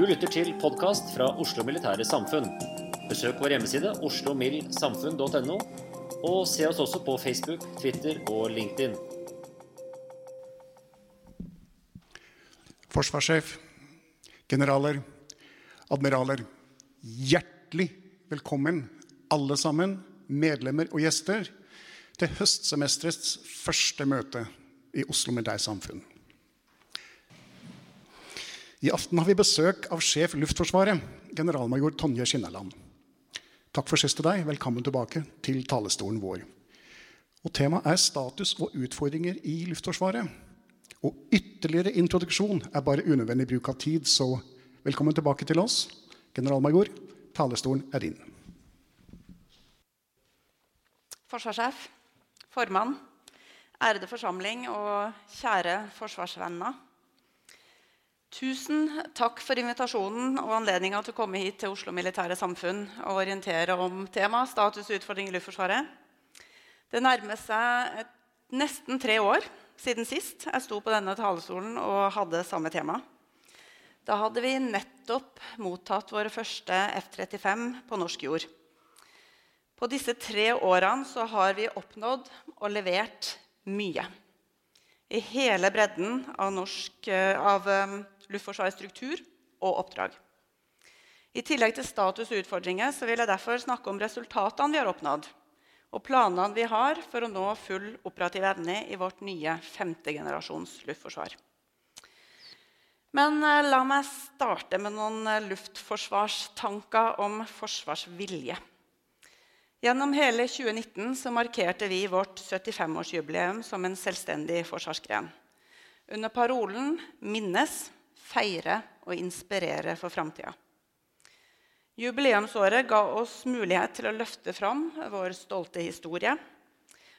Du lytter til podkast fra Oslo Militære Samfunn. Besøk vår hjemmeside oslomildsamfunn.no, og se oss også på Facebook, Twitter og LinkedIn. Forsvarssjef, generaler, admiraler. Hjertelig velkommen, alle sammen, medlemmer og gjester, til høstsemesterets første møte i Oslo Militære Samfunn. I aften har vi besøk av sjef Luftforsvaret, generalmajor Tonje Skinnerland. Takk for sist til deg. Velkommen tilbake til talestolen vår. Og Temaet er status og utfordringer i Luftforsvaret. Og ytterligere introduksjon er bare unødvendig bruk av tid, så velkommen tilbake til oss. Generalmajor, talestolen er din. Forsvarssjef, formann, ærede forsamling og kjære forsvarsvenner. Tusen takk for invitasjonen og anledninga til å komme hit til Oslo Militære Samfunn og orientere om temaet status og utfordringer i Luftforsvaret. Det nærmer seg nesten tre år siden sist jeg sto på denne talerstolen og hadde samme tema. Da hadde vi nettopp mottatt våre første F-35 på norsk jord. På disse tre årene har vi oppnådd og levert mye. I hele bredden av, norsk, av Luftforsvarets struktur og oppdrag. I tillegg til status og utfordringer så vil jeg derfor snakke om resultatene vi har oppnådd, og planene vi har for å nå full operativ evne i vårt nye femtegenerasjons luftforsvar. Men la meg starte med noen luftforsvarstanker om forsvarsvilje. Gjennom hele 2019 så markerte vi vårt 75-årsjubileum som en selvstendig forsvarsgren. Under parolen 'Minnes, feire og inspirere for framtida'. Jubileumsåret ga oss mulighet til å løfte fram vår stolte historie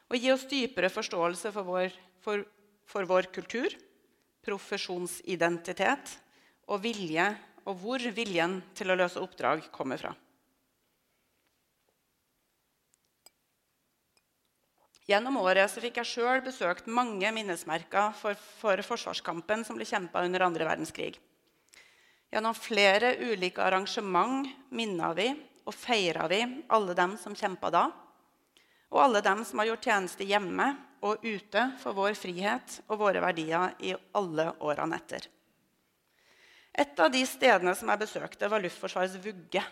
og gi oss dypere forståelse for vår, for, for vår kultur, profesjonsidentitet og vilje, og hvor viljen til å løse oppdrag kommer fra. Gjennom året fikk jeg sjøl besøkt mange minnesmerker for, for forsvarskampen som ble kjempa under andre verdenskrig. Gjennom flere ulike arrangement minna vi og feira vi alle dem som kjempa da, og alle dem som har gjort tjeneste hjemme og ute for vår frihet og våre verdier i alle årene etter. Et av de stedene som jeg besøkte, var Luftforsvarets vugge,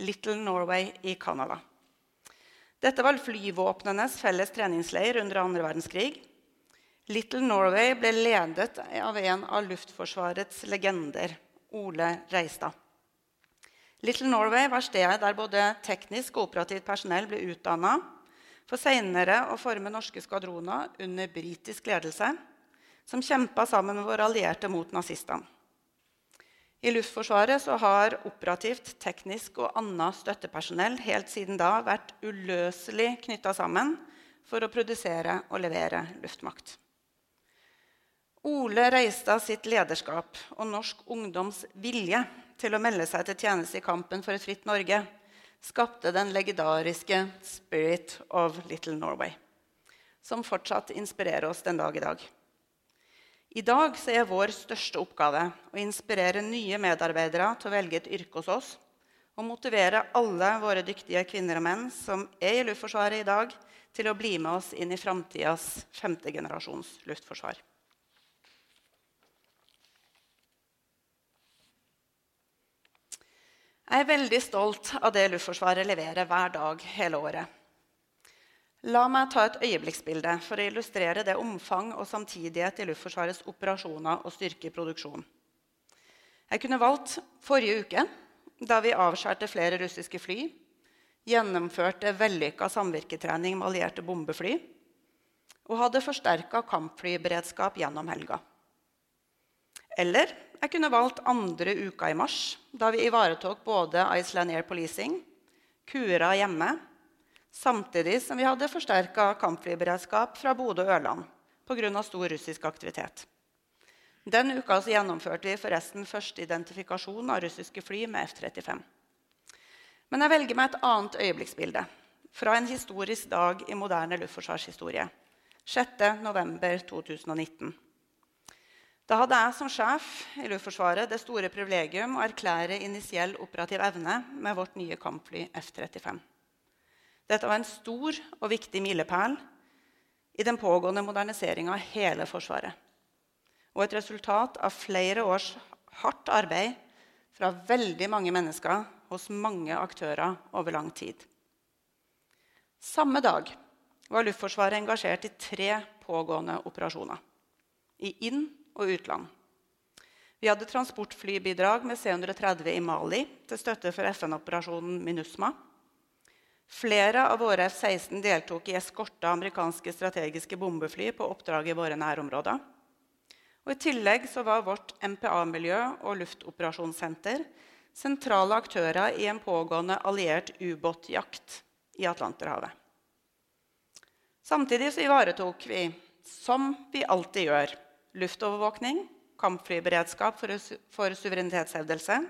Little Norway i Canada. Dette var flyvåpnenes felles treningsleir under andre verdenskrig. Little Norway ble ledet av en av Luftforsvarets legender, Ole Reistad. Little Norway var stedet der både teknisk og operativt personell ble utdanna for senere å forme norske skvadroner under britisk ledelse, som kjempa sammen med våre allierte mot nazistene. I Luftforsvaret har operativt, teknisk og annet støttepersonell helt siden da vært uløselig knytta sammen for å produsere og levere luftmakt. Ole Reistad sitt lederskap og norsk ungdoms vilje til å melde seg til tjeneste i kampen for et fritt Norge skapte den legendariske 'Spirit of Little Norway', som fortsatt inspirerer oss den dag i dag. I dag er vår største oppgave å inspirere nye medarbeidere til å velge et yrke hos oss og motivere alle våre dyktige kvinner og menn som er i Luftforsvaret i dag, til å bli med oss inn i framtidas femtegenerasjons luftforsvar. Jeg er veldig stolt av det Luftforsvaret leverer hver dag hele året. La meg ta et øyeblikksbilde for å illustrere det omfang og samtidighet i Luftforsvarets operasjoner og styrke i produksjon. Jeg kunne valgt forrige uke, da vi avskjærte flere russiske fly, gjennomførte vellykka samvirketrening med allierte bombefly og hadde forsterka kampflyberedskap gjennom helga. Eller jeg kunne valgt andre uka i mars, da vi ivaretok både Iceland Air Policing, Kura hjemme samtidig som vi hadde forsterka kampflyberedskap fra Bodø og Ørland pga. stor russisk aktivitet. Den uka gjennomførte vi forresten første identifikasjon av russiske fly med F-35. Men jeg velger meg et annet øyeblikksbilde fra en historisk dag i moderne luftforsvarshistorie. 6.11.2019. Da hadde jeg som sjef i Luftforsvaret det store privilegium å erklære initiell operativ evne med vårt nye kampfly F-35. Dette var en stor og viktig milepæl i den pågående moderniseringa av hele Forsvaret. Og et resultat av flere års hardt arbeid fra veldig mange mennesker hos mange aktører over lang tid. Samme dag var Luftforsvaret engasjert i tre pågående operasjoner. I inn- og utland. Vi hadde transportflybidrag med C-130 i Mali til støtte for FN-operasjonen MINUSMA. Flere av våre F-16 deltok i eskorte amerikanske strategiske bombefly på oppdrag i våre nærområder. Og I tillegg var vårt MPA-miljø og luftoperasjonssenter sentrale aktører i en pågående alliert ubåtjakt i Atlanterhavet. Samtidig ivaretok vi, som vi alltid gjør, luftovervåkning, kampflyberedskap for, for suverenitetshevdelse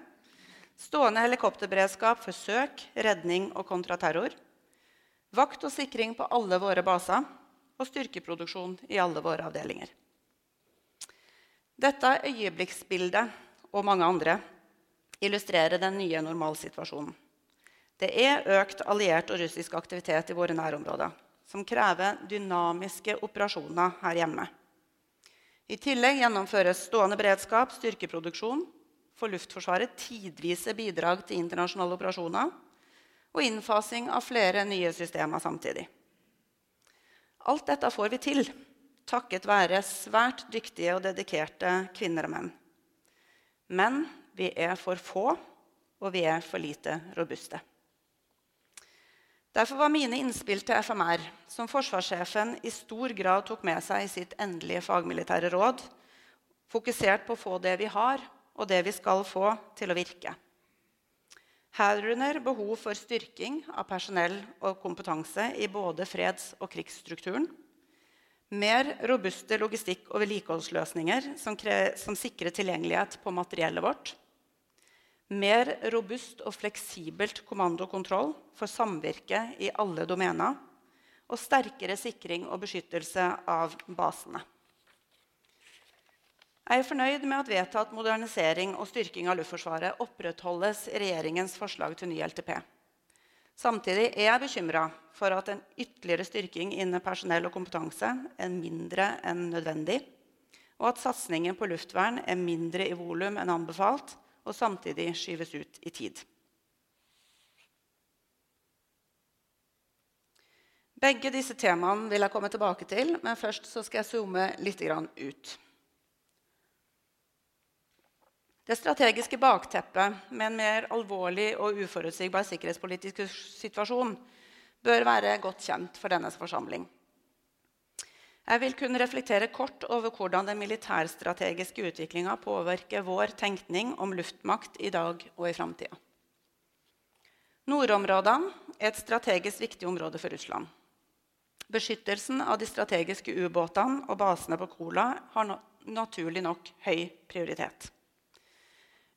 Stående helikopterberedskap for søk, redning og kontraterror. Vakt og sikring på alle våre baser og styrkeproduksjon i alle våre avdelinger. Dette øyeblikksbildet og mange andre illustrerer den nye normalsituasjonen. Det er økt alliert og russisk aktivitet i våre nærområder, som krever dynamiske operasjoner her hjemme. I tillegg gjennomføres stående beredskap, styrkeproduksjon for Luftforsvaret tidvise bidrag til internasjonale operasjoner og innfasing av flere nye systemer samtidig. Alt dette får vi til takket være svært dyktige og dedikerte kvinner og menn. Men vi er for få, og vi er for lite robuste. Derfor var mine innspill til FMR, som forsvarssjefen i stor grad tok med seg i sitt endelige fagmilitære råd, fokusert på å få det vi har, og det vi skal få, til å virke. Herunder behov for styrking av personell og kompetanse i både freds- og krigsstrukturen. Mer robuste logistikk- og vedlikeholdsløsninger som, som sikrer tilgjengelighet på materiellet vårt. Mer robust og fleksibelt kommando og kontroll for samvirke i alle domener. Og sterkere sikring og beskyttelse av basene. Jeg er fornøyd med at vedtatt modernisering og styrking av Luftforsvaret opprettholdes i regjeringens forslag til ny LTP. Samtidig er jeg bekymra for at en ytterligere styrking innen personell og kompetanse er mindre enn nødvendig, og at satsingen på luftvern er mindre i volum enn anbefalt og samtidig skyves ut i tid. Begge disse temaene vil jeg komme tilbake til, men først skal jeg zoome litt ut. Det strategiske bakteppet med en mer alvorlig og uforutsigbar sikkerhetspolitisk situasjon bør være godt kjent for denne forsamling. Jeg vil kunne reflektere kort over hvordan den militærstrategiske utviklinga påvirker vår tenkning om luftmakt i dag og i framtida. Nordområdene er et strategisk viktig område for Russland. Beskyttelsen av de strategiske ubåtene og basene på Kola har naturlig nok høy prioritet.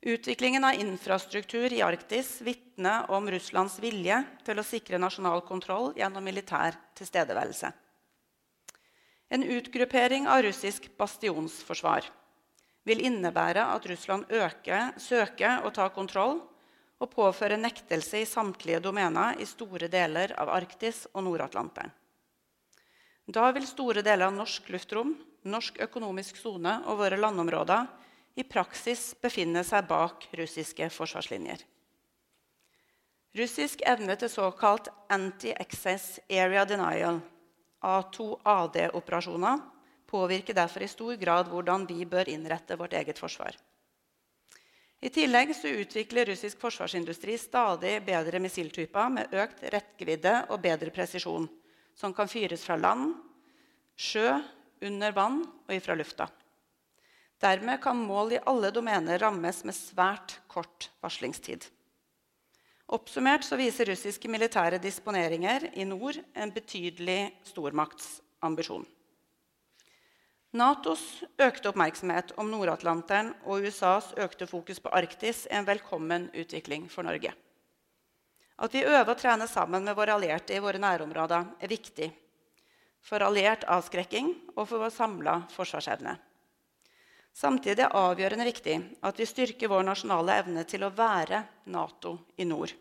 Utviklingen av infrastruktur i Arktis vitner om Russlands vilje til å sikre nasjonal kontroll gjennom militær tilstedeværelse. En utgruppering av russisk bastionsforsvar vil innebære at Russland øker, søker å ta kontroll og påføre nektelse i samtlige domener i store deler av Arktis og Nord-Atlanteren. Da vil store deler av norsk luftrom, norsk økonomisk sone og våre landområder i praksis befinne seg bak russiske forsvarslinjer. Russisk evne til såkalt anti-access area denial, A2AD-operasjoner, påvirker derfor i stor grad hvordan vi bør innrette vårt eget forsvar. I tillegg utvikler russisk forsvarsindustri stadig bedre missiltyper med økt rekkevidde og bedre presisjon som kan fyres fra land, sjø, under vann og ifra lufta. Dermed kan mål i alle domener rammes med svært kort varslingstid. Oppsummert viser russiske militære disponeringer i nord en betydelig stormaktsambisjon. Natos økte oppmerksomhet om Nord-Atlanteren og USAs økte fokus på Arktis er en velkommen utvikling for Norge. At vi øver og trener sammen med våre allierte i våre nærområder, er viktig for alliert avskrekking og for vår samla forsvarsevne. Samtidig er det avgjørende viktig at vi styrker vår nasjonale evne til å være Nato i nord.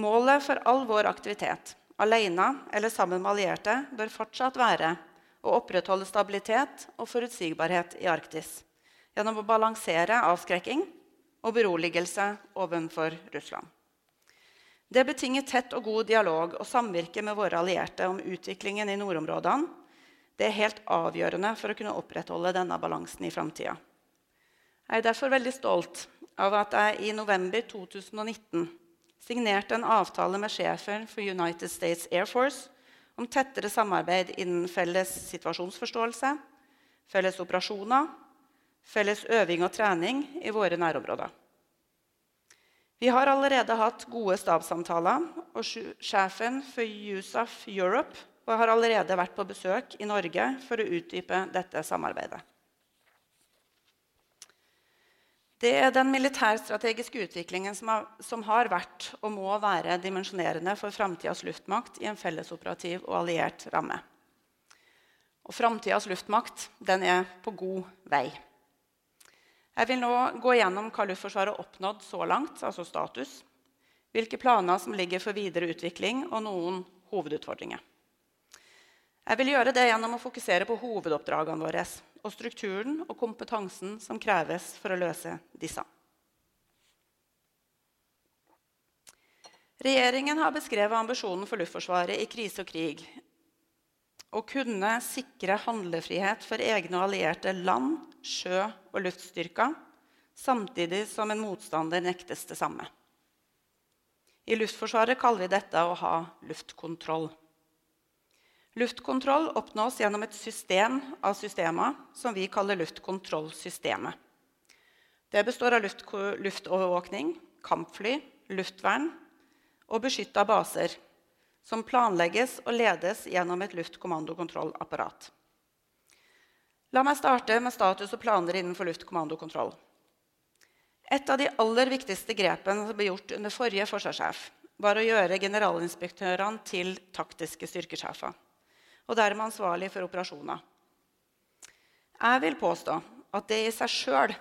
Målet for all vår aktivitet, alene eller sammen med allierte, bør fortsatt være å opprettholde stabilitet og forutsigbarhet i Arktis gjennom å balansere avskrekking og beroligelse overfor Russland. Det betinger tett og god dialog og samvirke med våre allierte om utviklingen i nordområdene. Det er helt avgjørende for å kunne opprettholde denne balansen i framtida. Jeg er derfor veldig stolt av at jeg i november 2019 signerte en avtale med sjefen for United States Air Force om tettere samarbeid innen felles situasjonsforståelse, felles operasjoner, felles øving og trening i våre nærområder. Vi har allerede hatt gode stabssamtaler, og sjefen for USAF Europe har allerede vært på besøk i Norge for å utdype dette samarbeidet. Det er den militærstrategiske utviklingen som har, som har, vært og må være dimensjonerende for framtidas luftmakt i en fellesoperativ og alliert ramme. Og framtidas luftmakt den er på god vei. Jeg vil nå gå gjennom hva Luftforsvaret har oppnådd så langt, altså status, hvilke planer som ligger for videre utvikling, og noen hovedutfordringer. Jeg vil gjøre det gjennom å fokusere på hovedoppdragene våre og strukturen og kompetansen som kreves for å løse disse. Regjeringen har beskrevet ambisjonen for Luftforsvaret i krise og krig å kunne sikre handlefrihet for egne og allierte land, sjø og luftstyrker, samtidig som en motstander nektes det samme. I Luftforsvaret kaller vi dette å ha luftkontroll. Luftkontroll oppnås gjennom et system av systemer som vi kaller luftkontrollsystemet. Det består av luft luftovervåkning, kampfly, luftvern og beskytta baser som planlegges og ledes gjennom et luftkommandokontrollapparat. La meg starte med status og planer innenfor luftkommandokontroll. Et av de aller viktigste grepene som ble gjort under forrige forsvarssjef, var å gjøre generalinspektørene til taktiske styrkesjefer, og dermed ansvarlig for operasjoner. Jeg vil påstå at det i seg sjøl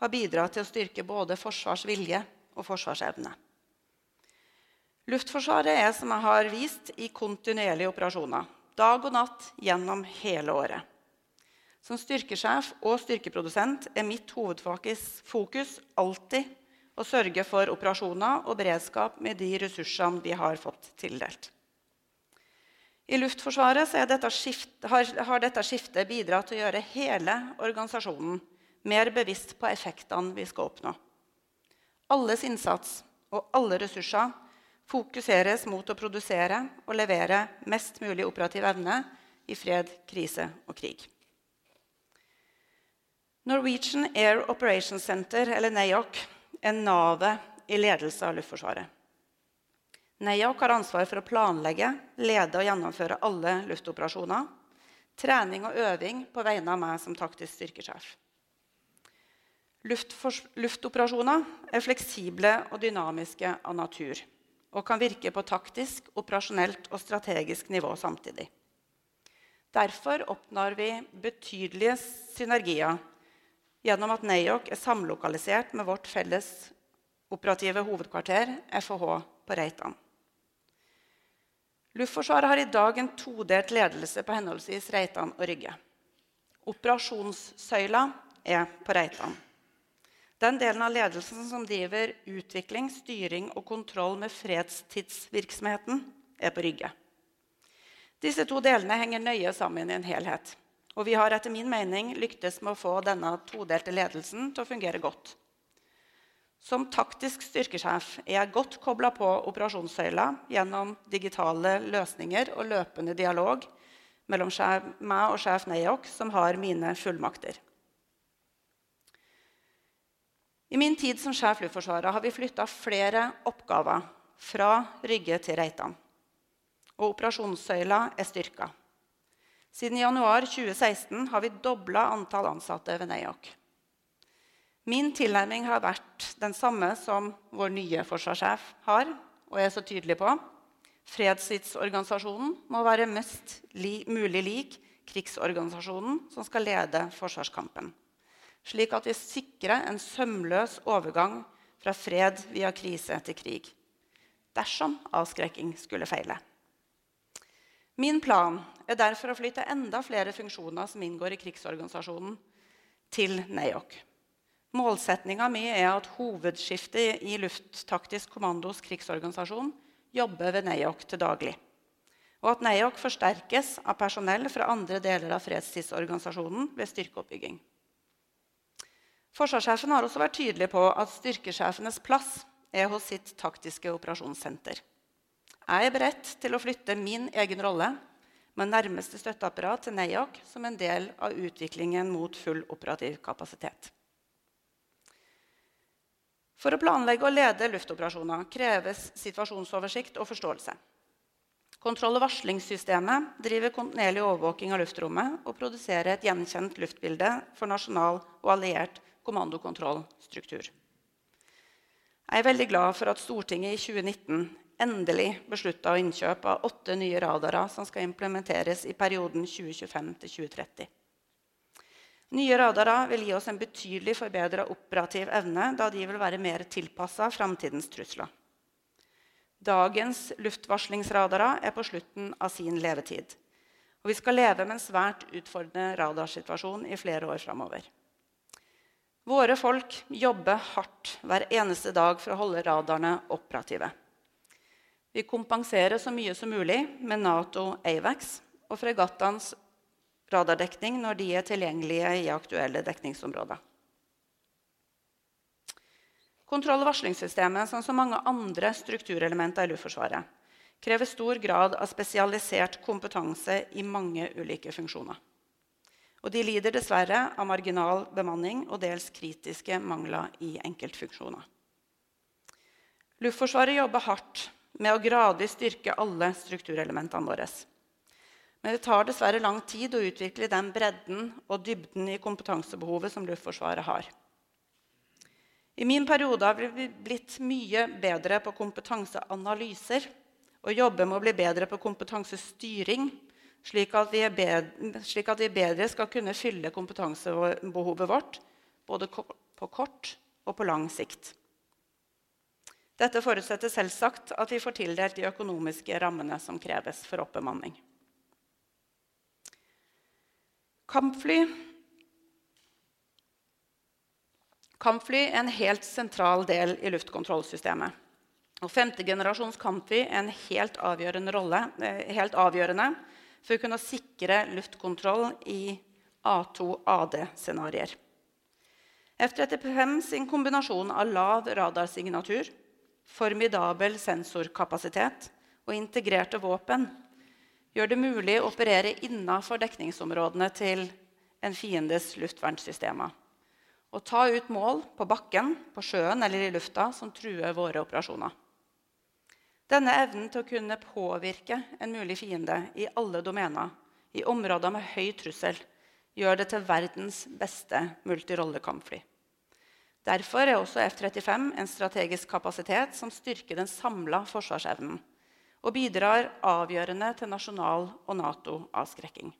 har bidratt til å styrke både forsvarsvilje og forsvarsevne. Luftforsvaret er som jeg har vist, i kontinuerlige operasjoner. Dag og natt gjennom hele året. Som styrkesjef og styrkeprodusent er mitt hovedfokus alltid å sørge for operasjoner og beredskap med de ressursene vi har fått tildelt. I Luftforsvaret dette skift, har, har dette skiftet bidratt til å gjøre hele organisasjonen mer bevisst på effektene vi skal oppnå. Alles innsats og alle ressurser fokuseres mot å produsere og levere mest mulig operativ evne i fred, krise og krig. Norwegian Air Operations Center, eller NAOC, er navet i ledelse av Luftforsvaret. NAOC har ansvar for å planlegge, lede og gjennomføre alle luftoperasjoner, trening og øving på vegne av meg som taktisk styrkesjef. Luftoperasjoner er fleksible og dynamiske av natur og kan virke på taktisk, operasjonelt og strategisk nivå samtidig. Derfor oppnår vi betydelige synergier gjennom at NAOC er samlokalisert med vårt felles operative hovedkvarter, FHH, på Reitan. Luftforsvaret har i dag en todelt ledelse på henholdsvis Reitan og Rygge. Operasjonssøyla er på Reitan. Den delen av ledelsen som driver utvikling, styring og kontroll med fredstidsvirksomheten, er på Rygge. Disse to delene henger nøye sammen i en helhet. Og vi har etter min mening lyktes med å få denne todelte ledelsen til å fungere godt. Som taktisk styrkesjef er jeg godt kobla på operasjonssøyla gjennom digitale løsninger og løpende dialog mellom meg og sjef Neyok, som har mine fullmakter. I min tid som sjef Luftforsvaret har vi flytta flere oppgaver fra Rygge til Reitan. Og operasjonssøyla er styrka. Siden januar 2016 har vi dobla antall ansatte ved NAOC. Min tilnærming har vært den samme som vår nye forsvarssjef har, og er så tydelig på. Fredstidsorganisasjonen må være mest li mulig lik krigsorganisasjonen som skal lede forsvarskampen slik at vi sikrer en sømløs overgang fra fred via krise til krig. Dersom avskrekking skulle feile. Min plan er derfor å flytte enda flere funksjoner som inngår i krigsorganisasjonen, til NAOC. Målsettinga mi er at hovedskiftet i Lufttaktisk kommandos krigsorganisasjon jobber ved NAOC til daglig. Og at NAOC forsterkes av personell fra andre deler av fredstidsorganisasjonen ved styrkeoppbygging. Forsvarssjefen har også vært tydelig på at styrkesjefenes plass er hos sitt taktiske operasjonssenter. Jeg er beredt til å flytte min egen rolle med nærmeste støtteapparat til NAOC som en del av utviklingen mot full operativ kapasitet. For å planlegge og lede luftoperasjoner kreves situasjonsoversikt og forståelse. Kontroll- og varslingssystemet driver kontinuerlig overvåking av luftrommet og produserer et gjenkjent luftbilde for nasjonal og alliert kommandokontrollstruktur. Jeg er veldig glad for at Stortinget i 2019 endelig beslutta innkjøp av åtte nye radarer som skal implementeres i perioden 2025-2030. Nye radarer vil gi oss en betydelig forbedra operativ evne, da de vil være mer tilpassa framtidens trusler. Dagens luftvarslingsradarer er på slutten av sin levetid. Og vi skal leve med en svært utfordrende radarsituasjon i flere år framover. Våre folk jobber hardt hver eneste dag for å holde radarene operative. Vi kompenserer så mye som mulig med Nato AVAX og fregattenes radardekning når de er tilgjengelige i aktuelle dekningsområder. Kontroll- og varslingssystemet, som mange andre strukturelementer i Luftforsvaret, krever stor grad av spesialisert kompetanse i mange ulike funksjoner. Og de lider dessverre av marginal bemanning og dels kritiske mangler i enkeltfunksjoner. Luftforsvaret jobber hardt med å gradvis styrke alle strukturelementene våre. Men det tar dessverre lang tid å utvikle den bredden og dybden i kompetansebehovet som Luftforsvaret har. I min periode har vi blitt mye bedre på kompetanseanalyser og jobber med å bli bedre på kompetansestyring slik at, bedre, slik at vi bedre skal kunne fylle kompetansebehovet vårt både på kort og på lang sikt. Dette forutsetter selvsagt at vi får tildelt de økonomiske rammene som kreves for oppbemanning. Kampfly Kampfly er en helt sentral del i luftkontrollsystemet. Og femte generasjons kampfly er en helt avgjørende, rolle, eh, helt avgjørende for å kunne sikre luftkontroll i A2-AD-scenarioer. F-35 sin kombinasjon av lav radarsignatur, formidabel sensorkapasitet og integrerte våpen gjør det mulig å operere innafor dekningsområdene til en fiendes luftvernsystemer. Og ta ut mål på bakken, på sjøen eller i lufta som truer våre operasjoner. Denne evnen til å kunne påvirke en mulig fiende i alle domener, i områder med høy trussel, gjør det til verdens beste multirollekampfly. Derfor er også F-35 en strategisk kapasitet som styrker den samla forsvarsevnen og bidrar avgjørende til nasjonal og Nato-avskrekking.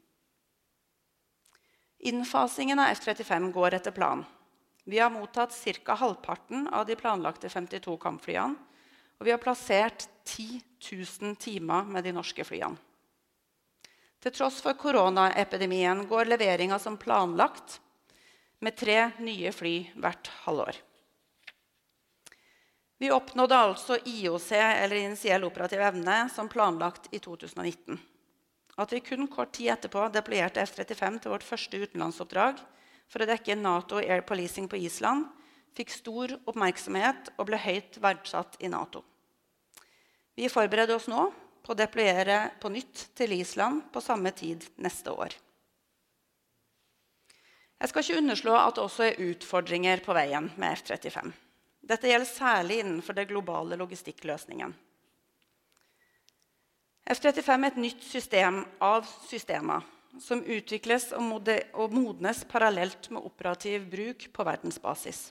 Innfasingen av F-35 går etter planen. Vi har mottatt ca. halvparten av de planlagte 52 kampflyene. Og vi har plassert 10 000 timer med de norske flyene. Til tross for koronaepidemien går leveringa som planlagt, med tre nye fly hvert halvår. Vi oppnådde altså IOC, eller initiell operativ evne, som planlagt i 2019. At vi kun kort tid etterpå deployerte F-35 til vårt første utenlandsoppdrag for å dekke Nato Air Policing på Island, fikk stor oppmerksomhet og ble høyt verdsatt i Nato. Vi forbereder oss nå på å deployere på nytt til Island på samme tid neste år. Jeg skal ikke underslå at det også er utfordringer på veien med F-35. Dette gjelder særlig innenfor den globale logistikkløsningen. F-35 er et nytt system av systemer som utvikles og modnes parallelt med operativ bruk på verdensbasis.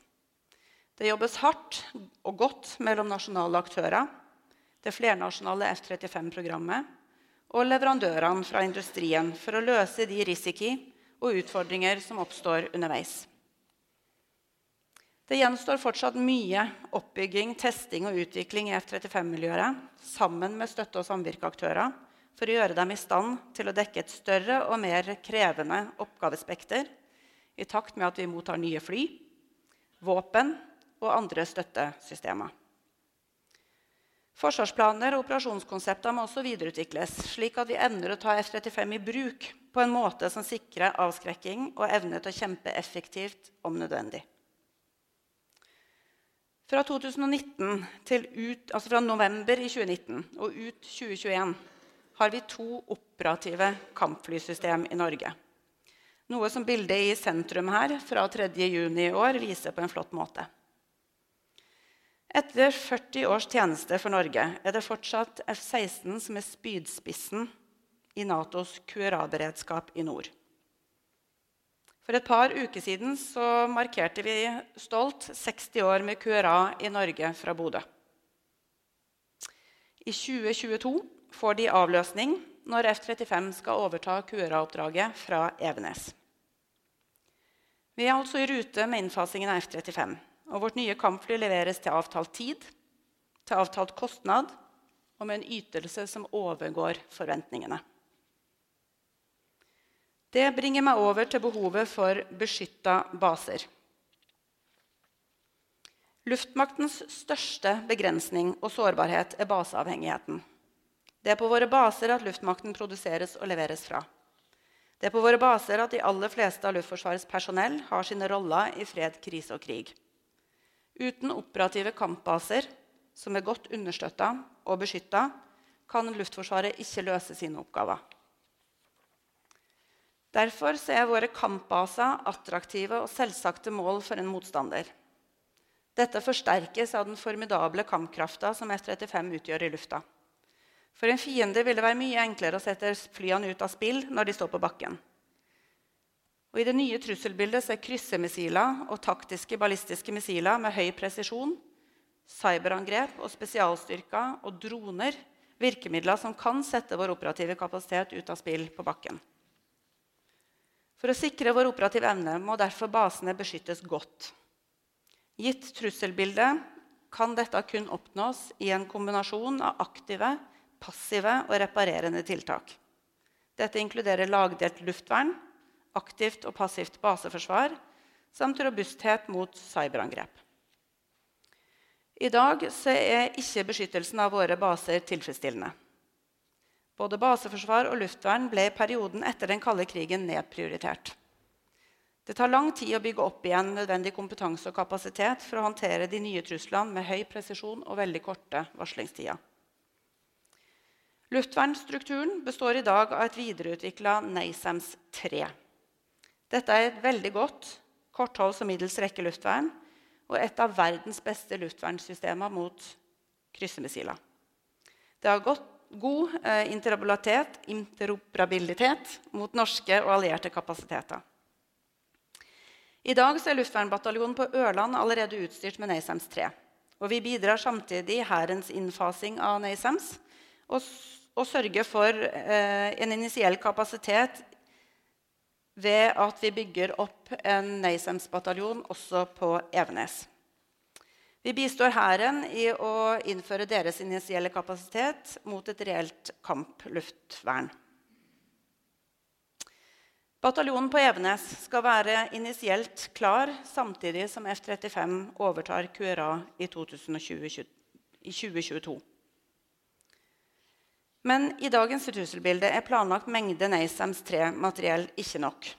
Det jobbes hardt og godt mellom nasjonale aktører, det flernasjonale F-35-programmet og leverandørene fra industrien for å løse de risiki og utfordringer som oppstår underveis. Det gjenstår fortsatt mye oppbygging, testing og utvikling i F-35-miljøet sammen med støtte- og samvirkeaktører for å gjøre dem i stand til å dekke et større og mer krevende oppgavespekter i takt med at vi mottar nye fly, våpen og andre støttesystemer. Forsvarsplaner og operasjonskonsepter må også videreutvikles, slik at vi evner å ta F-35 i bruk på en måte som sikrer avskrekking og evne til å kjempe effektivt om nødvendig. Fra, 2019 ut, altså fra november i 2019 og ut 2021 har vi to operative kampflysystem i Norge. Noe som bildet i sentrum her fra 3.6 i år viser på en flott måte. Etter 40 års tjeneste for Norge er det fortsatt F-16 som er spydspissen i Natos QRA-beredskap i nord. For et par uker siden markerte vi stolt 60 år med QRA i Norge fra Bodø. I 2022 får de avløsning når F-35 skal overta QRA-oppdraget fra Evenes. Vi er altså i rute med innfasingen av F-35. Og vårt nye kampfly leveres til avtalt tid, til avtalt kostnad og med en ytelse som overgår forventningene. Det bringer meg over til behovet for beskytta baser. Luftmaktens største begrensning og sårbarhet er baseavhengigheten. Det er på våre baser at luftmakten produseres og leveres fra. Det er på våre baser at de aller fleste av Luftforsvarets personell har sine roller i fred, krise og krig. Uten operative kampbaser som er godt understøtta og beskytta, kan Luftforsvaret ikke løse sine oppgaver. Derfor er våre kampbaser attraktive og selvsagte mål for en motstander. Dette forsterkes av den formidable kampkrafta som F-35 utgjør i lufta. For en fiende vil det være mye enklere å sette flyene ut av spill når de står på bakken. Og I det nye trusselbildet er kryssemissiler og taktiske ballistiske missiler med høy presisjon, cyberangrep og spesialstyrker og droner virkemidler som kan sette vår operative kapasitet ut av spill på bakken. For å sikre vår operative evne må derfor basene beskyttes godt. Gitt trusselbildet kan dette kun oppnås i en kombinasjon av aktive, passive og reparerende tiltak. Dette inkluderer lagdelt luftvern, aktivt og passivt baseforsvar samt robusthet mot cyberangrep. I dag er ikke beskyttelsen av våre baser tilfredsstillende. Både baseforsvar og luftvern ble i perioden etter den kalde krigen nedprioritert. Det tar lang tid å bygge opp igjen nødvendig kompetanse og kapasitet for å håndtere de nye truslene med høy presisjon og veldig korte varslingstider. Luftvernstrukturen består i dag av et videreutvikla NASAMS 3. Dette er et veldig godt kortholds- og middels rekke luftvern og et av verdens beste luftvernsystemer mot kryssemissiler. Det har godt, god eh, interoperabilitet, mot norske og allierte kapasiteter. I dag er luftvernbataljonen på Ørland allerede utstyrt med NASAMS 3. Og vi bidrar samtidig i Hærens innfasing av NASAMS og, og sørger for eh, en initiell kapasitet ved at vi bygger opp en NASAMS-bataljon også på Evenes. Vi bistår Hæren i å innføre deres initielle kapasitet mot et reelt kampluftvern. Bataljonen på Evenes skal være initielt klar samtidig som F-35 overtar QRA i, 2022. Men i dagens trusselbilde er planlagt mengde NASAMS 3-materiell ikke nok.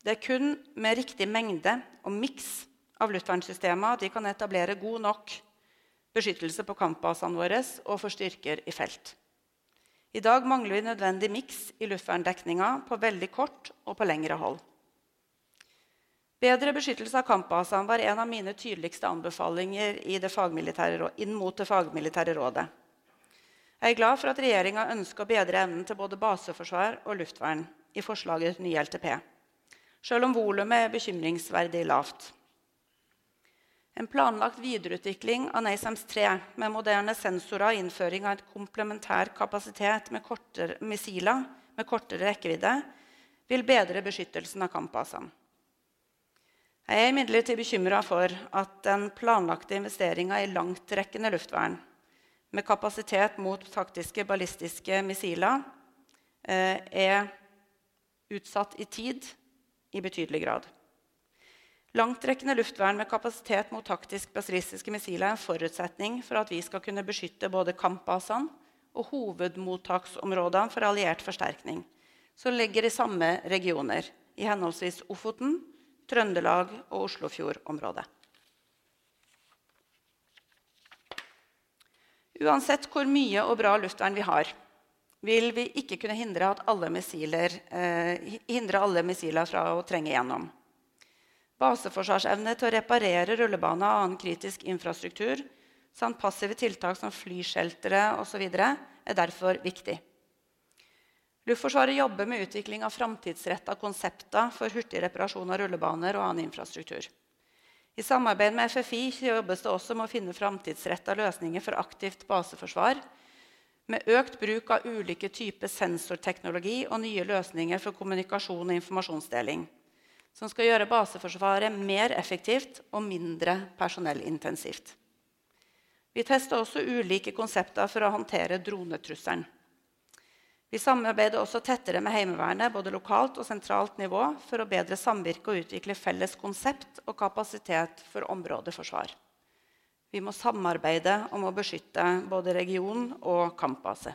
Det er kun med riktig mengde og miks av luftvernsystemer at vi kan etablere god nok beskyttelse på kampbasene våre og for styrker i felt. I dag mangler vi nødvendig miks i luftverndekninga på veldig kort og på lengre hold. Bedre beskyttelse av kampbasene var en av mine tydeligste anbefalinger inn mot det fagmilitære rådet. Jeg er glad for at regjeringa ønsker å bedre evnen til både baseforsvar og luftvern i forslaget til ny LTP, selv om volumet er bekymringsverdig lavt. En planlagt videreutvikling av NASAMS 3 med moderne sensorer og innføring av et komplementær kapasitet med kortere missiler med kortere rekkevidde vil bedre beskyttelsen av kampbasene. Jeg er imidlertid bekymra for at den planlagte investeringa i langtrekkende luftvern med kapasitet mot taktiske ballistiske missiler eh, er utsatt i tid i betydelig grad. Langtrekkende luftvern med kapasitet mot taktisk basilistiske missiler er en forutsetning for at vi skal kunne beskytte både kampbasene og hovedmottaksområdene for alliert forsterkning, som ligger i samme regioner, i henholdsvis Ofoten, Trøndelag og Oslofjordområdet. Uansett hvor mye og bra luftvern vi har, vil vi ikke kunne hindre alle missiler, eh, hindre alle missiler fra å trenge gjennom. Baseforsvarsevne til å reparere rullebaner og annen kritisk infrastruktur samt passive tiltak som flysheltere osv. er derfor viktig. Luftforsvaret jobber med utvikling av framtidsretta konsepter for hurtig reparasjon av rullebaner og annen infrastruktur. I samarbeid med FFI jobbes det også med å finne framtidsretta løsninger for aktivt baseforsvar, med økt bruk av ulike typer sensorteknologi og nye løsninger for kommunikasjon og informasjonsdeling som skal gjøre baseforsvaret mer effektivt og mindre personellintensivt. Vi tester også ulike konsepter for å håndtere dronetrusselen. Vi samarbeider også tettere med Heimevernet både lokalt og sentralt nivå for å bedre samvirke og utvikle felles konsept og kapasitet for områdeforsvar. Vi må samarbeide om å beskytte både region og kampbase.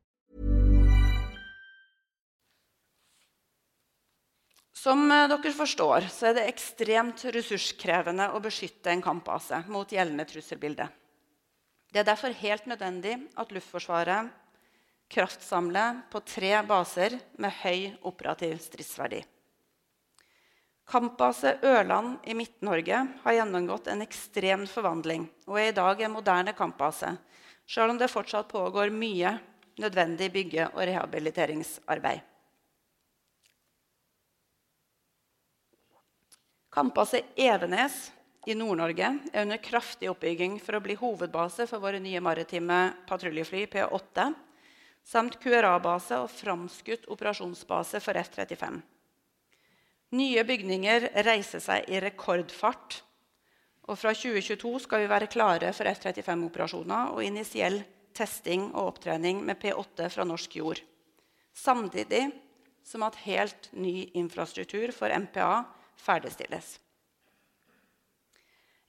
Som eh, dere forstår, så er det ekstremt ressurskrevende å beskytte en kampbase mot gjeldende trusselbilde. Det er derfor helt nødvendig at Luftforsvaret kraftsamler på tre baser med høy operativ stridsverdi. Kampbase Ørland i Midt-Norge har gjennomgått en ekstrem forvandling og er i dag en moderne kampbase, selv om det fortsatt pågår mye nødvendig bygge- og rehabiliteringsarbeid. Kampbase Evenes i Nord-Norge er under kraftig oppbygging for å bli hovedbase for våre nye maritime patruljefly P8, samt QRA-base og framskutt operasjonsbase for F-35. Nye bygninger reiser seg i rekordfart. Og fra 2022 skal vi være klare for F-35-operasjoner og initiell testing og opptrening med P8 fra norsk jord. Samtidig som at helt ny infrastruktur for MPA ferdigstilles.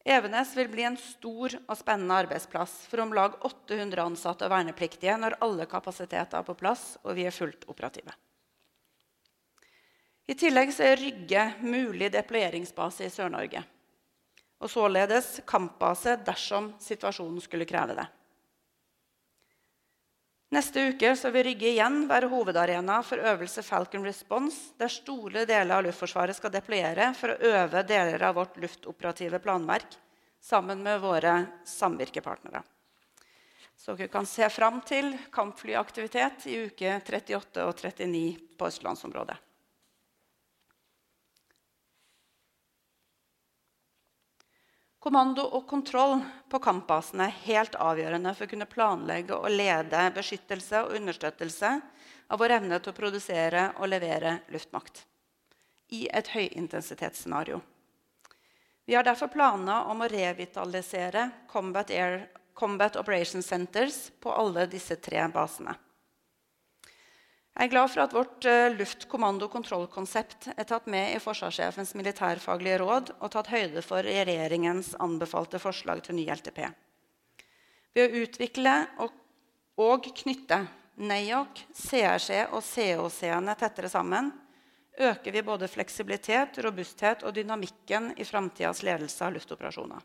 Evenes vil bli en stor og spennende arbeidsplass for om lag 800 ansatte og vernepliktige når alle kapasiteter er på plass og vi er fullt operative. I tillegg er Rygge mulig deployeringsbase i Sør-Norge. Og således kampbase dersom situasjonen skulle kreve det. Neste uke vil Rygge igjen være hovedarena for øvelse Falcon Response, der store deler av Luftforsvaret skal deployere for å øve deler av vårt luftoperative planverk sammen med våre samvirkepartnere. Så dere kan se fram til kampflyaktivitet i uke 38 og 39 på østlandsområdet. Kommando og kontroll på kampbasene er helt avgjørende for å kunne planlegge og lede beskyttelse og understøttelse av vår evne til å produsere og levere luftmakt i et høyintensitetsscenario. Vi har derfor planer om å revitalisere Combat, Air, Combat Operation Centers på alle disse tre basene. Jeg er glad for at vårt uh, luftkommando- kontrollkonsept er tatt med i forsvarssjefens militærfaglige råd og tatt høyde for regjeringens anbefalte forslag til ny LTP. Ved å utvikle og, og knytte NAOC, CRC og COC-ene tettere sammen øker vi både fleksibilitet, robusthet og dynamikken i framtidas ledelse av luftoperasjoner.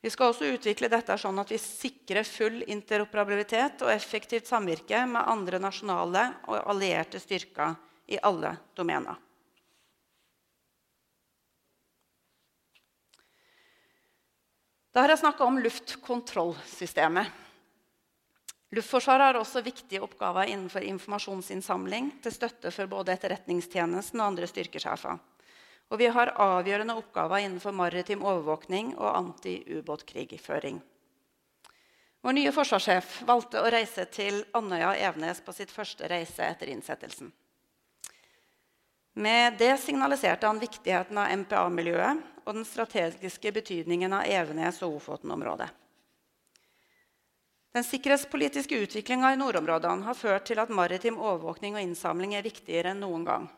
Vi skal også utvikle dette sånn at vi sikrer full interoperabilitet og effektivt samvirke med andre nasjonale og allierte styrker i alle domener. Da har jeg snakka om luftkontrollsystemet. Luftforsvaret har også viktige oppgaver innenfor informasjonsinnsamling til støtte for både Etterretningstjenesten og andre styrkesjefer. Og vi har avgjørende oppgaver innenfor maritim overvåkning og anti-ubåtkrigføring. Vår nye forsvarssjef valgte å reise til Andøya og Evenes på sitt første reise etter innsettelsen. Med det signaliserte han viktigheten av MPA-miljøet og den strategiske betydningen av Evenes og Ofoten-området. Den sikkerhetspolitiske utviklinga i nordområdene har ført til at maritim overvåkning og innsamling er viktigere enn noen gang.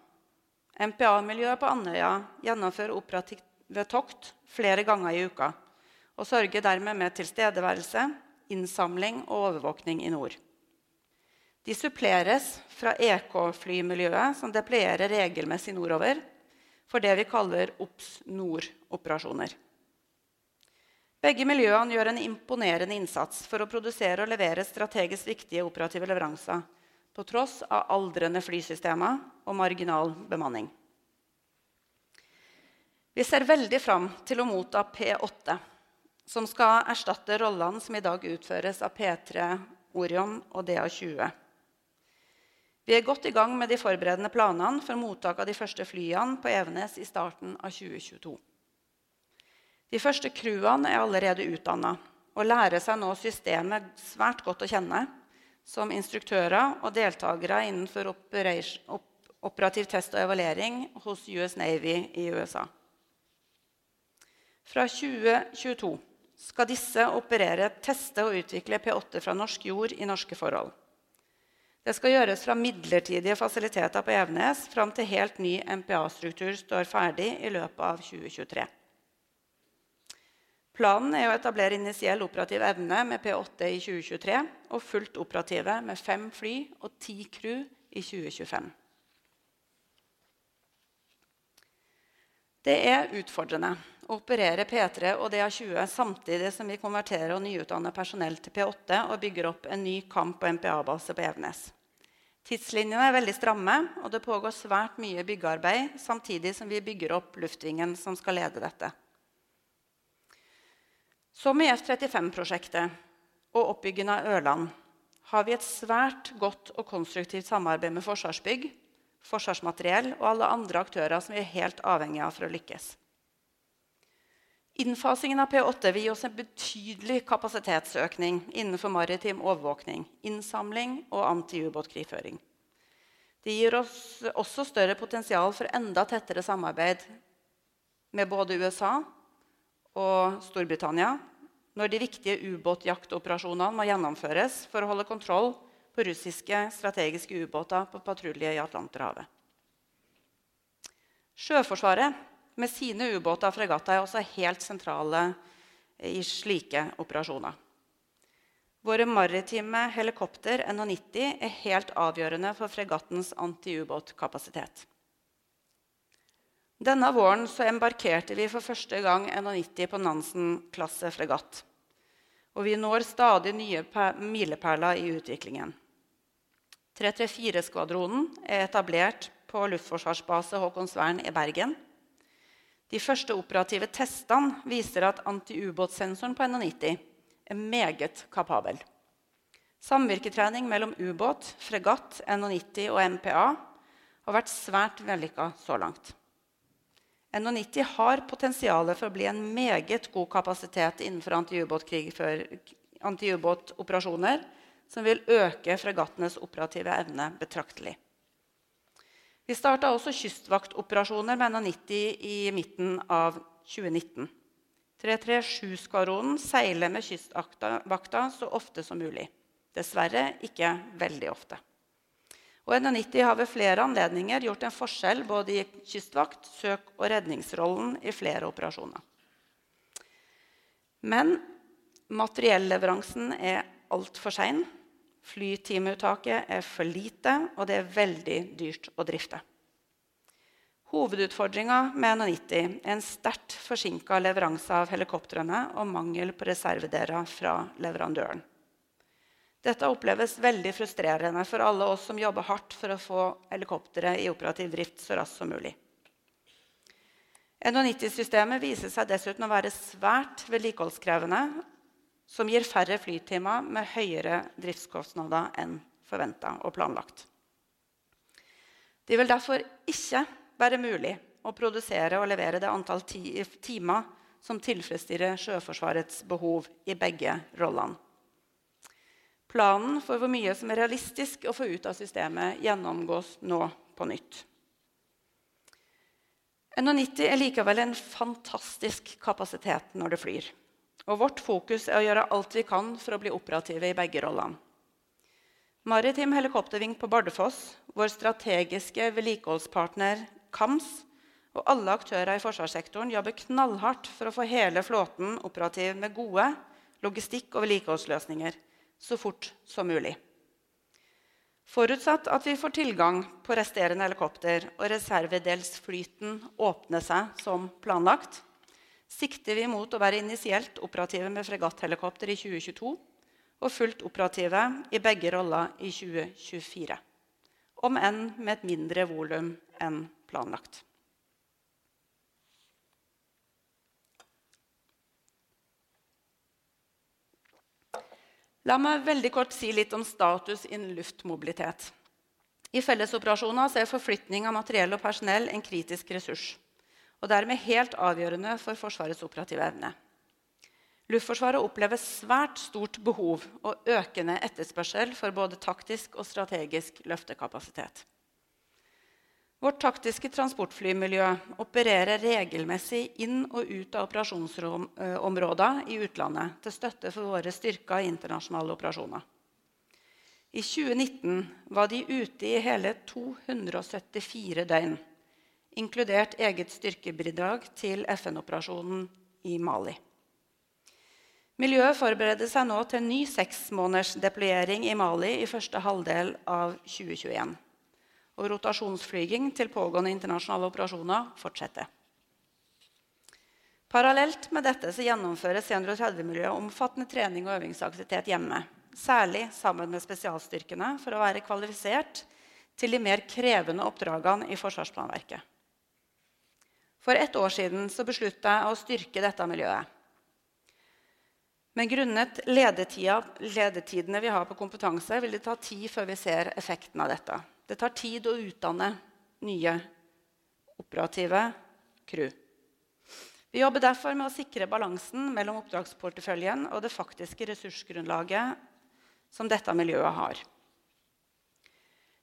MPA-miljøet på Andøya gjennomfører operative tokt flere ganger i uka og sørger dermed med tilstedeværelse, innsamling og overvåkning i nord. De suppleres fra EK-flymiljøet, som deployerer regelmessig nordover, for det vi kaller OPS Nord-operasjoner. Begge miljøene gjør en imponerende innsats for å produsere og levere strategisk viktige operative leveranser på tross av aldrende flysystemer og marginal bemanning. Vi ser veldig fram til å motta P8, som skal erstatte rollene som i dag utføres av P3 Orion og DA20. Vi er godt i gang med de forberedende planene for mottak av de første flyene på Evenes i starten av 2022. De første crewene er allerede utdanna og lærer seg nå systemet svært godt å kjenne som instruktører og deltakere innenfor operativ test og evaluering hos US Navy i USA. Fra 2022 skal disse operere, teste og utvikle P8 fra norsk jord i norske forhold. Det skal gjøres fra midlertidige fasiliteter på Evenes fram til helt ny MPA-struktur står ferdig i løpet av 2023. Planen er å etablere initiell operativ evne med P8 i 2023 og fullt operative med fem fly og ti crew i 2025. Det er utfordrende å operere P3 og DA20 samtidig som vi konverterer og nyutdanner personell til P8 og bygger opp en ny kamp- og MPA-base på Evenes. Tidslinjene er veldig stramme, og det pågår svært mye byggearbeid samtidig som vi bygger opp luftvingen som skal lede dette. Som i F-35-prosjektet og oppbyggingen av Ørland har vi et svært godt og konstruktivt samarbeid med Forsvarsbygg, Forsvarsmateriell og alle andre aktører som vi er helt avhengige av for å lykkes. Innfasingen av P8 vil gi oss en betydelig kapasitetsøkning innenfor maritim overvåkning, innsamling og antiubåtkrigføring. Det gir oss også større potensial for enda tettere samarbeid med både USA og Storbritannia når de viktige ubåtjaktoperasjonene må gjennomføres for å holde kontroll på russiske strategiske ubåter på patrulje i Atlanterhavet. Sjøforsvaret med sine ubåter og fregatter er også helt sentrale i slike operasjoner. Våre maritime helikopter NH90 er helt avgjørende for fregattens antiubåtkapasitet. Denne våren embarkerte vi for første gang NH90 på Nansen-klasse fregatt. Og vi når stadig nye milepæler i utviklingen. 334-skvadronen er etablert på luftforsvarsbase Håkonsvern i Bergen. De første operative testene viser at antiubåtsensoren på NH90 er meget kapabel. Samvirketrening mellom ubåt, fregatt, NH90 og MPA har vært svært vellykka så langt. NH90 har potensial for å bli en meget god kapasitet innenfor antiubåtoperasjoner, som vil øke fregattenes operative evne betraktelig. Vi starta også kystvaktoperasjoner med NH90 i midten av 2019. 337-skvadronen seiler med Kystvakta så ofte som mulig. Dessverre ikke veldig ofte. Og NH90 har ved flere anledninger gjort en forskjell både i kystvakt-, søk- og redningsrollen i flere operasjoner. Men materielleveransen er altfor sein. Flytimeuttaket er for lite, og det er veldig dyrt å drifte. Hovedutfordringa med NH90 er en sterkt forsinka leveranse av helikoptrene og mangel på reservedeler fra leverandøren. Dette oppleves veldig frustrerende for alle oss som jobber hardt for å få helikopteret i operativ drift så raskt som mulig. NH90-systemet viser seg dessuten å være svært vedlikeholdskrevende som gir færre flytimer med høyere driftskostnader enn forventa og planlagt. Det vil derfor ikke være mulig å produsere og levere det antall timer som tilfredsstiller Sjøforsvarets behov i begge rollene. Planen for hvor mye som er realistisk å få ut av systemet, gjennomgås nå på nytt. NH90 er likevel en fantastisk kapasitet når det flyr. Og vårt fokus er å gjøre alt vi kan for å bli operative i begge rollene. Maritim helikopterving på Bardufoss, vår strategiske vedlikeholdspartner KAMS og alle aktører i forsvarssektoren jobber knallhardt for å få hele flåten operativ med gode logistikk- og vedlikeholdsløsninger så fort som mulig. Forutsatt at vi får tilgang på resterende helikopter og reservedelsflyten åpner seg som planlagt, sikter vi mot å være initielt operative med fregatthelikopter i 2022 og fullt operative i begge roller i 2024. Om enn med et mindre volum enn planlagt. La meg veldig kort si litt om status innen luftmobilitet. I fellesoperasjoner er forflytning av materiell og personell en kritisk ressurs og dermed helt avgjørende for Forsvarets operative evne. Luftforsvaret opplever svært stort behov og økende etterspørsel for både taktisk og strategisk løftekapasitet. Vårt taktiske transportflymiljø opererer regelmessig inn og ut av operasjonsområder i utlandet til støtte for våre styrker i internasjonale operasjoner. I 2019 var de ute i hele 274 døgn inkludert eget styrkebidrag til FN-operasjonen i Mali. Miljøet forbereder seg nå til en ny seksmåneders deployering i Mali i første halvdel av 2021. Og rotasjonsflyging til pågående internasjonale operasjoner fortsetter. Parallelt med dette gjennomfører C130-miljøet omfattende trening og øvingsaktivitet hjemme særlig sammen med spesialstyrkene, for å være kvalifisert til de mer krevende oppdragene i forsvarsplanverket. For ett år siden så besluttet jeg å styrke dette miljøet. Men grunnet ledetidene vi har på kompetanse, vil det ta tid før vi ser effekten av dette. Det tar tid å utdanne nye operative crew. Vi jobber derfor med å sikre balansen mellom oppdragsporteføljen og det faktiske ressursgrunnlaget som dette miljøet har.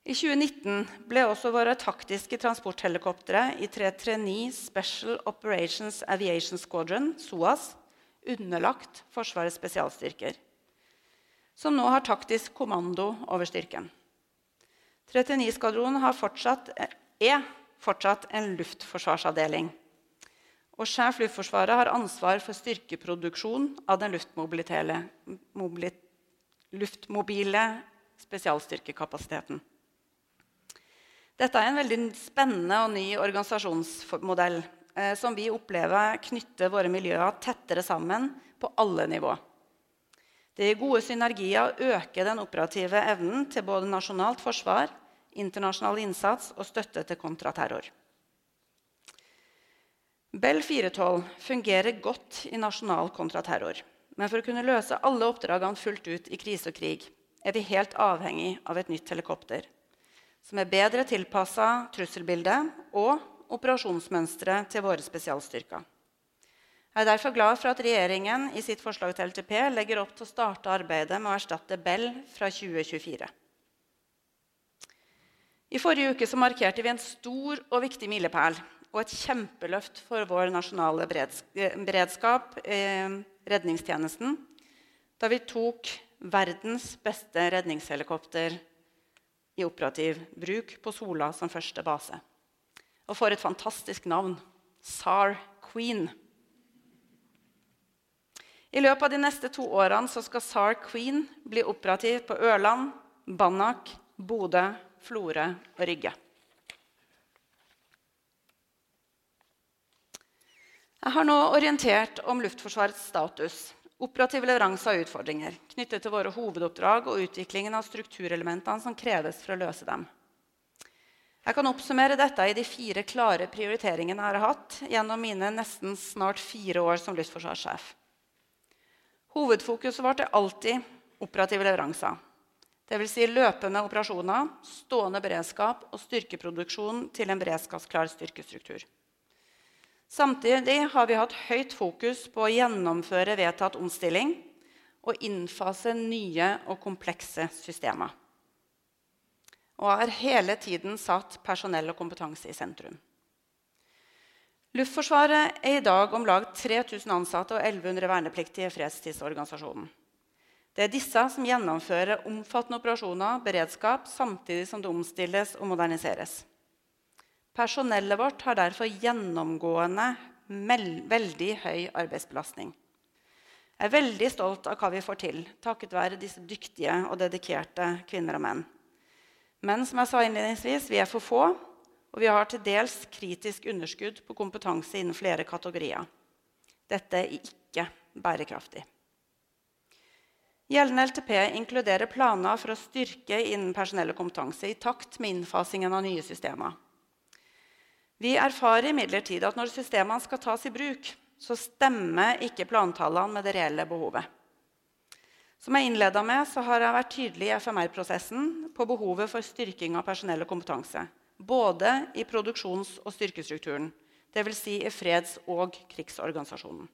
I 2019 ble også våre taktiske transporthelikoptre i 339 Special Operations Aviation Squadron, SOAS, underlagt Forsvarets spesialstyrker, som nå har taktisk kommando over styrken. 39-skvadronen er fortsatt en luftforsvarsavdeling. Og Sjef Luftforsvaret har ansvar for styrkeproduksjon av den luftmobile spesialstyrkekapasiteten. Dette er en veldig spennende og ny organisasjonsmodell eh, som vi opplever knytter våre miljøer tettere sammen på alle nivå. Det gir gode synergier og øker den operative evnen til både nasjonalt forsvar, internasjonal innsats og støtte til kontraterror. Bell 412 fungerer godt i nasjonal kontraterror. Men for å kunne løse alle oppdragene fullt ut i krise og krig er vi helt avhengig av et nytt helikopter som er bedre tilpassa trusselbildet og operasjonsmønsteret til våre spesialstyrker. Jeg er derfor glad for at regjeringen i sitt forslag til LTP legger opp til å starte arbeidet med å erstatte Bell fra 2024. I forrige uke markerte vi en stor og viktig milepæl og et kjempeløft for vår nasjonale beredskap, eh, redningstjenesten, da vi tok verdens beste redningshelikopter i operativ bruk på Sola som første base. Og for et fantastisk navn SAR Queen. I løpet av de neste to årene skal SAR Queen bli operativ på Ørland, Banak, Bodø, Florø og Rygge. Jeg har nå orientert om Luftforsvarets status, operativ leveranse av utfordringer knyttet til våre hovedoppdrag og utviklingen av strukturelementene som kreves for å løse dem. Jeg kan oppsummere dette i de fire klare prioriteringene jeg har hatt gjennom mine nesten snart fire år som luftforsvarssjef. Hovedfokuset vårt er alltid operative leveranser. Dvs. Si løpende operasjoner, stående beredskap og styrkeproduksjon til en beredskapsklar styrkestruktur. Samtidig har vi hatt høyt fokus på å gjennomføre vedtatt omstilling og innfase nye og komplekse systemer. Og har hele tiden satt personell og kompetanse i sentrum. Luftforsvaret er i dag om lag 3000 ansatte og 1100 vernepliktige i fredstidsorganisasjonen. Det er disse som gjennomfører omfattende operasjoner, beredskap, samtidig som det omstilles og moderniseres. Personellet vårt har derfor gjennomgående veldig høy arbeidsbelastning. Jeg er veldig stolt av hva vi får til takket være disse dyktige og dedikerte kvinner og menn. Men som jeg sa innledningsvis, vi er for få, og vi har til dels kritisk underskudd på kompetanse innen flere kategorier. Dette er ikke bærekraftig. Gjeldende LTP inkluderer planer for å styrke innen personell og kompetanse i takt med innfasingen av nye systemer. Vi erfarer imidlertid at når systemene skal tas i bruk, så stemmer ikke plantallene med det reelle behovet. Som jeg innleda med, så har jeg vært tydelig i FMR-prosessen på behovet for styrking av personell og kompetanse. Både i produksjons- og styrkestrukturen, dvs. Si i freds- og krigsorganisasjonen.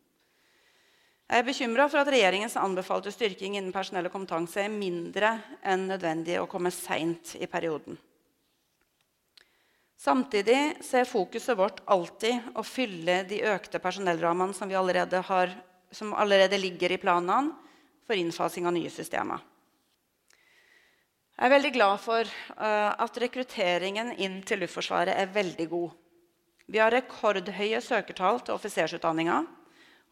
Jeg er bekymra for at regjeringens anbefalte styrking innen personell og kompetanse er mindre enn nødvendig å komme seint i perioden. Samtidig er fokuset vårt alltid å fylle de økte personellrammene som, som allerede ligger i planene for innfasing av nye systemer. Jeg er veldig glad for uh, at rekrutteringen inn til Luftforsvaret er veldig god. Vi har rekordhøye søkertall til offisersutdanninga.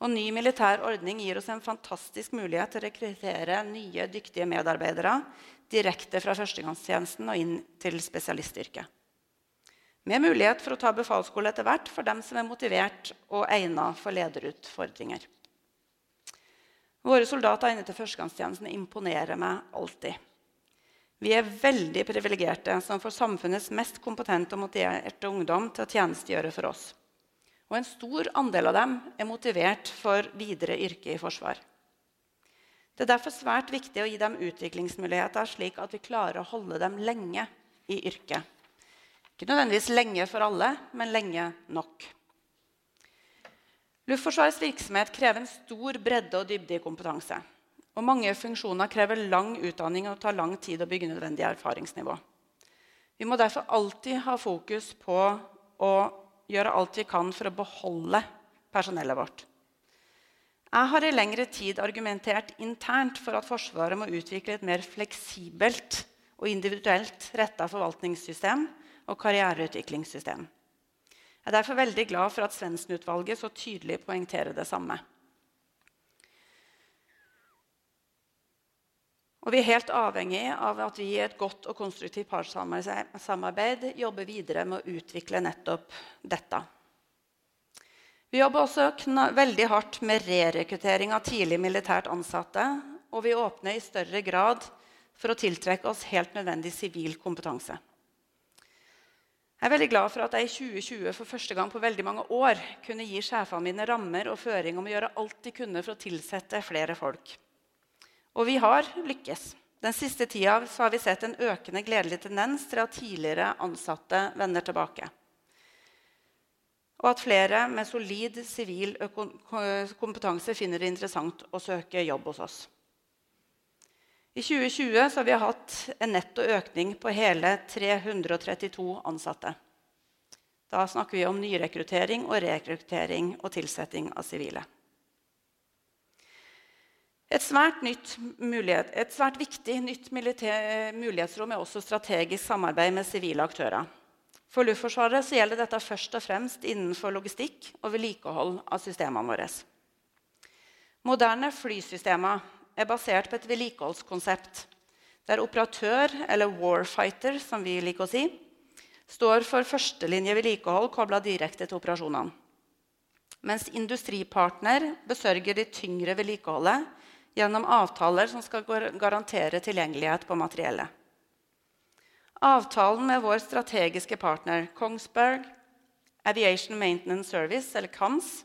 Og ny militær ordning gir oss en fantastisk mulighet til å rekruttere nye, dyktige medarbeidere direkte fra førstegangstjenesten og inn til spesialistyrket. Med mulighet for å ta befalsskole etter hvert for dem som er motivert og egnet for lederutfordringer. Våre soldater inne til førstegangstjenesten imponerer meg alltid. Vi er veldig privilegerte som får samfunnets mest kompetente og motiverte ungdom til å tjenestegjøre for oss. Og en stor andel av dem er motivert for videre yrke i forsvar. Det er derfor svært viktig å gi dem utviklingsmuligheter, slik at vi klarer å holde dem lenge i yrket. Ikke nødvendigvis lenge for alle, men lenge nok. Luftforsvarets virksomhet krever en stor bredde og dybde i kompetanse. Og mange funksjoner krever lang utdanning og tar lang tid å bygge nødvendig erfaringsnivå. Vi må derfor alltid ha fokus på å gjøre alt vi kan for å beholde personellet vårt. Jeg har i lengre tid argumentert internt for at Forsvaret må utvikle et mer fleksibelt og individuelt retta forvaltningssystem og karriereutviklingssystem. Jeg er derfor veldig glad for at Svendsen-utvalget så tydelig poengterer det samme. Og vi er helt avhengig av at vi i et godt og konstruktivt partssamarbeid jobber videre med å utvikle nettopp dette. Vi jobber også veldig hardt med rerekruttering av tidlig militært ansatte. Og vi åpner i større grad for å tiltrekke oss helt nødvendig sivil kompetanse. Jeg er veldig glad for at jeg i 2020 for første gang på veldig mange år kunne gi sjefene mine rammer og føring om å gjøre alt de kunne for å tilsette flere folk. Og vi har lykkes. Den siste tida har vi sett en økende gledelig tendens til at tidligere ansatte vender tilbake. Og at flere med solid sivil kompetanse finner det interessant å søke jobb hos oss. I 2020 har vi hatt en netto økning på hele 332 ansatte. Da snakker vi om nyrekruttering og rekruttering og tilsetting av sivile. Et svært, mulighet, et svært viktig nytt mulighetsrom er også strategisk samarbeid med sivile aktører. For Luftforsvaret gjelder dette først og fremst innenfor logistikk og vedlikehold av systemene våre. Moderne flysystemer er basert på et vedlikeholdskonsept der operatør, eller warfighter, som vi liker å si, står for førstelinje vedlikehold kobla direkte til operasjonene. Mens industripartner besørger det tyngre vedlikeholdet gjennom avtaler som skal garantere tilgjengelighet på materiellet. Avtalen med vår strategiske partner Kongsberg Aviation Maintenance Service, eller KAMS,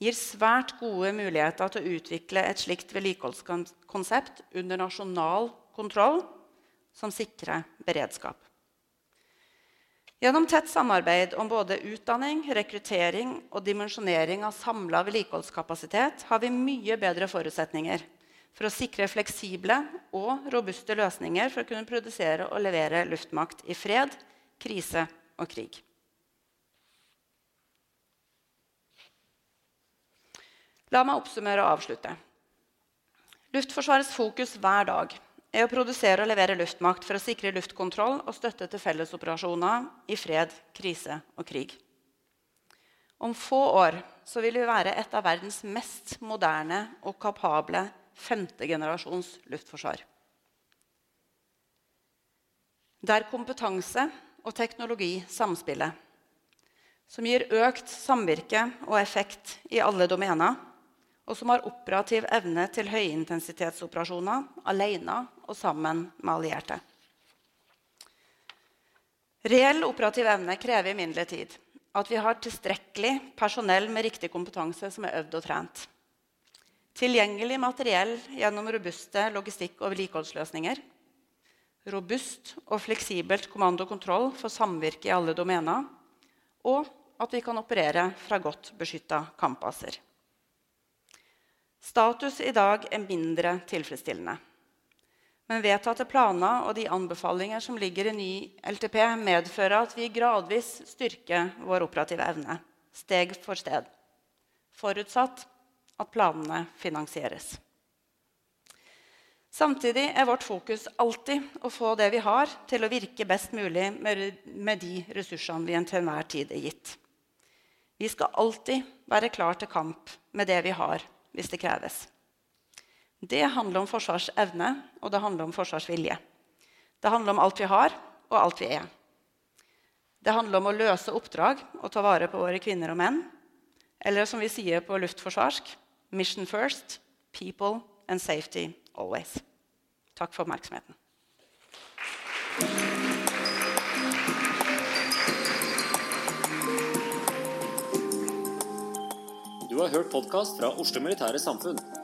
gir svært gode muligheter til å utvikle et slikt vedlikeholdskonsept under nasjonal kontroll som sikrer beredskap. Gjennom tett samarbeid om både utdanning, rekruttering og dimensjonering av samla vedlikeholdskapasitet har vi mye bedre forutsetninger for å sikre fleksible og robuste løsninger for å kunne produsere og levere luftmakt i fred, krise og krig. La meg oppsummere og avslutte. Luftforsvarets fokus hver dag er å produsere og levere luftmakt for å sikre luftkontroll og støtte til fellesoperasjoner i fred, krise og krig. Om få år vil vi være et av verdens mest moderne og kapable femtegenerasjons luftforsvar. Der kompetanse og teknologi samspiller. Som gir økt samvirke og effekt i alle domener og som har operativ evne til høyintensitetsoperasjoner alene og sammen med allierte. Reell operativ evne krever imidlertid at vi har tilstrekkelig personell med riktig kompetanse som er øvd og trent. Tilgjengelig materiell gjennom robuste logistikk- og vedlikeholdsløsninger. Robust og fleksibelt kommando og kontroll for samvirke i alle domener. Og at vi kan operere fra godt beskytta kampbaser. Status i dag er mindre tilfredsstillende. Men vedtatte planer og de anbefalinger som ligger i ny LTP, medfører at vi gradvis styrker vår operative evne, steg for sted. Forutsatt at planene finansieres. Samtidig er vårt fokus alltid å få det vi har, til å virke best mulig med de ressursene vi til enhver tid er gitt. Vi skal alltid være klar til kamp med det vi har, hvis det kreves. Det handler om forsvarsevne, og det handler om forsvarsvilje. Det handler om alt vi har, og alt vi er. Det handler om å løse oppdrag og ta vare på våre kvinner og menn. Eller som vi sier på luftforsvarsk Mission first, people and safety always. Takk for oppmerksomheten. Du har hørt podkast fra Oslo Militære Samfunn.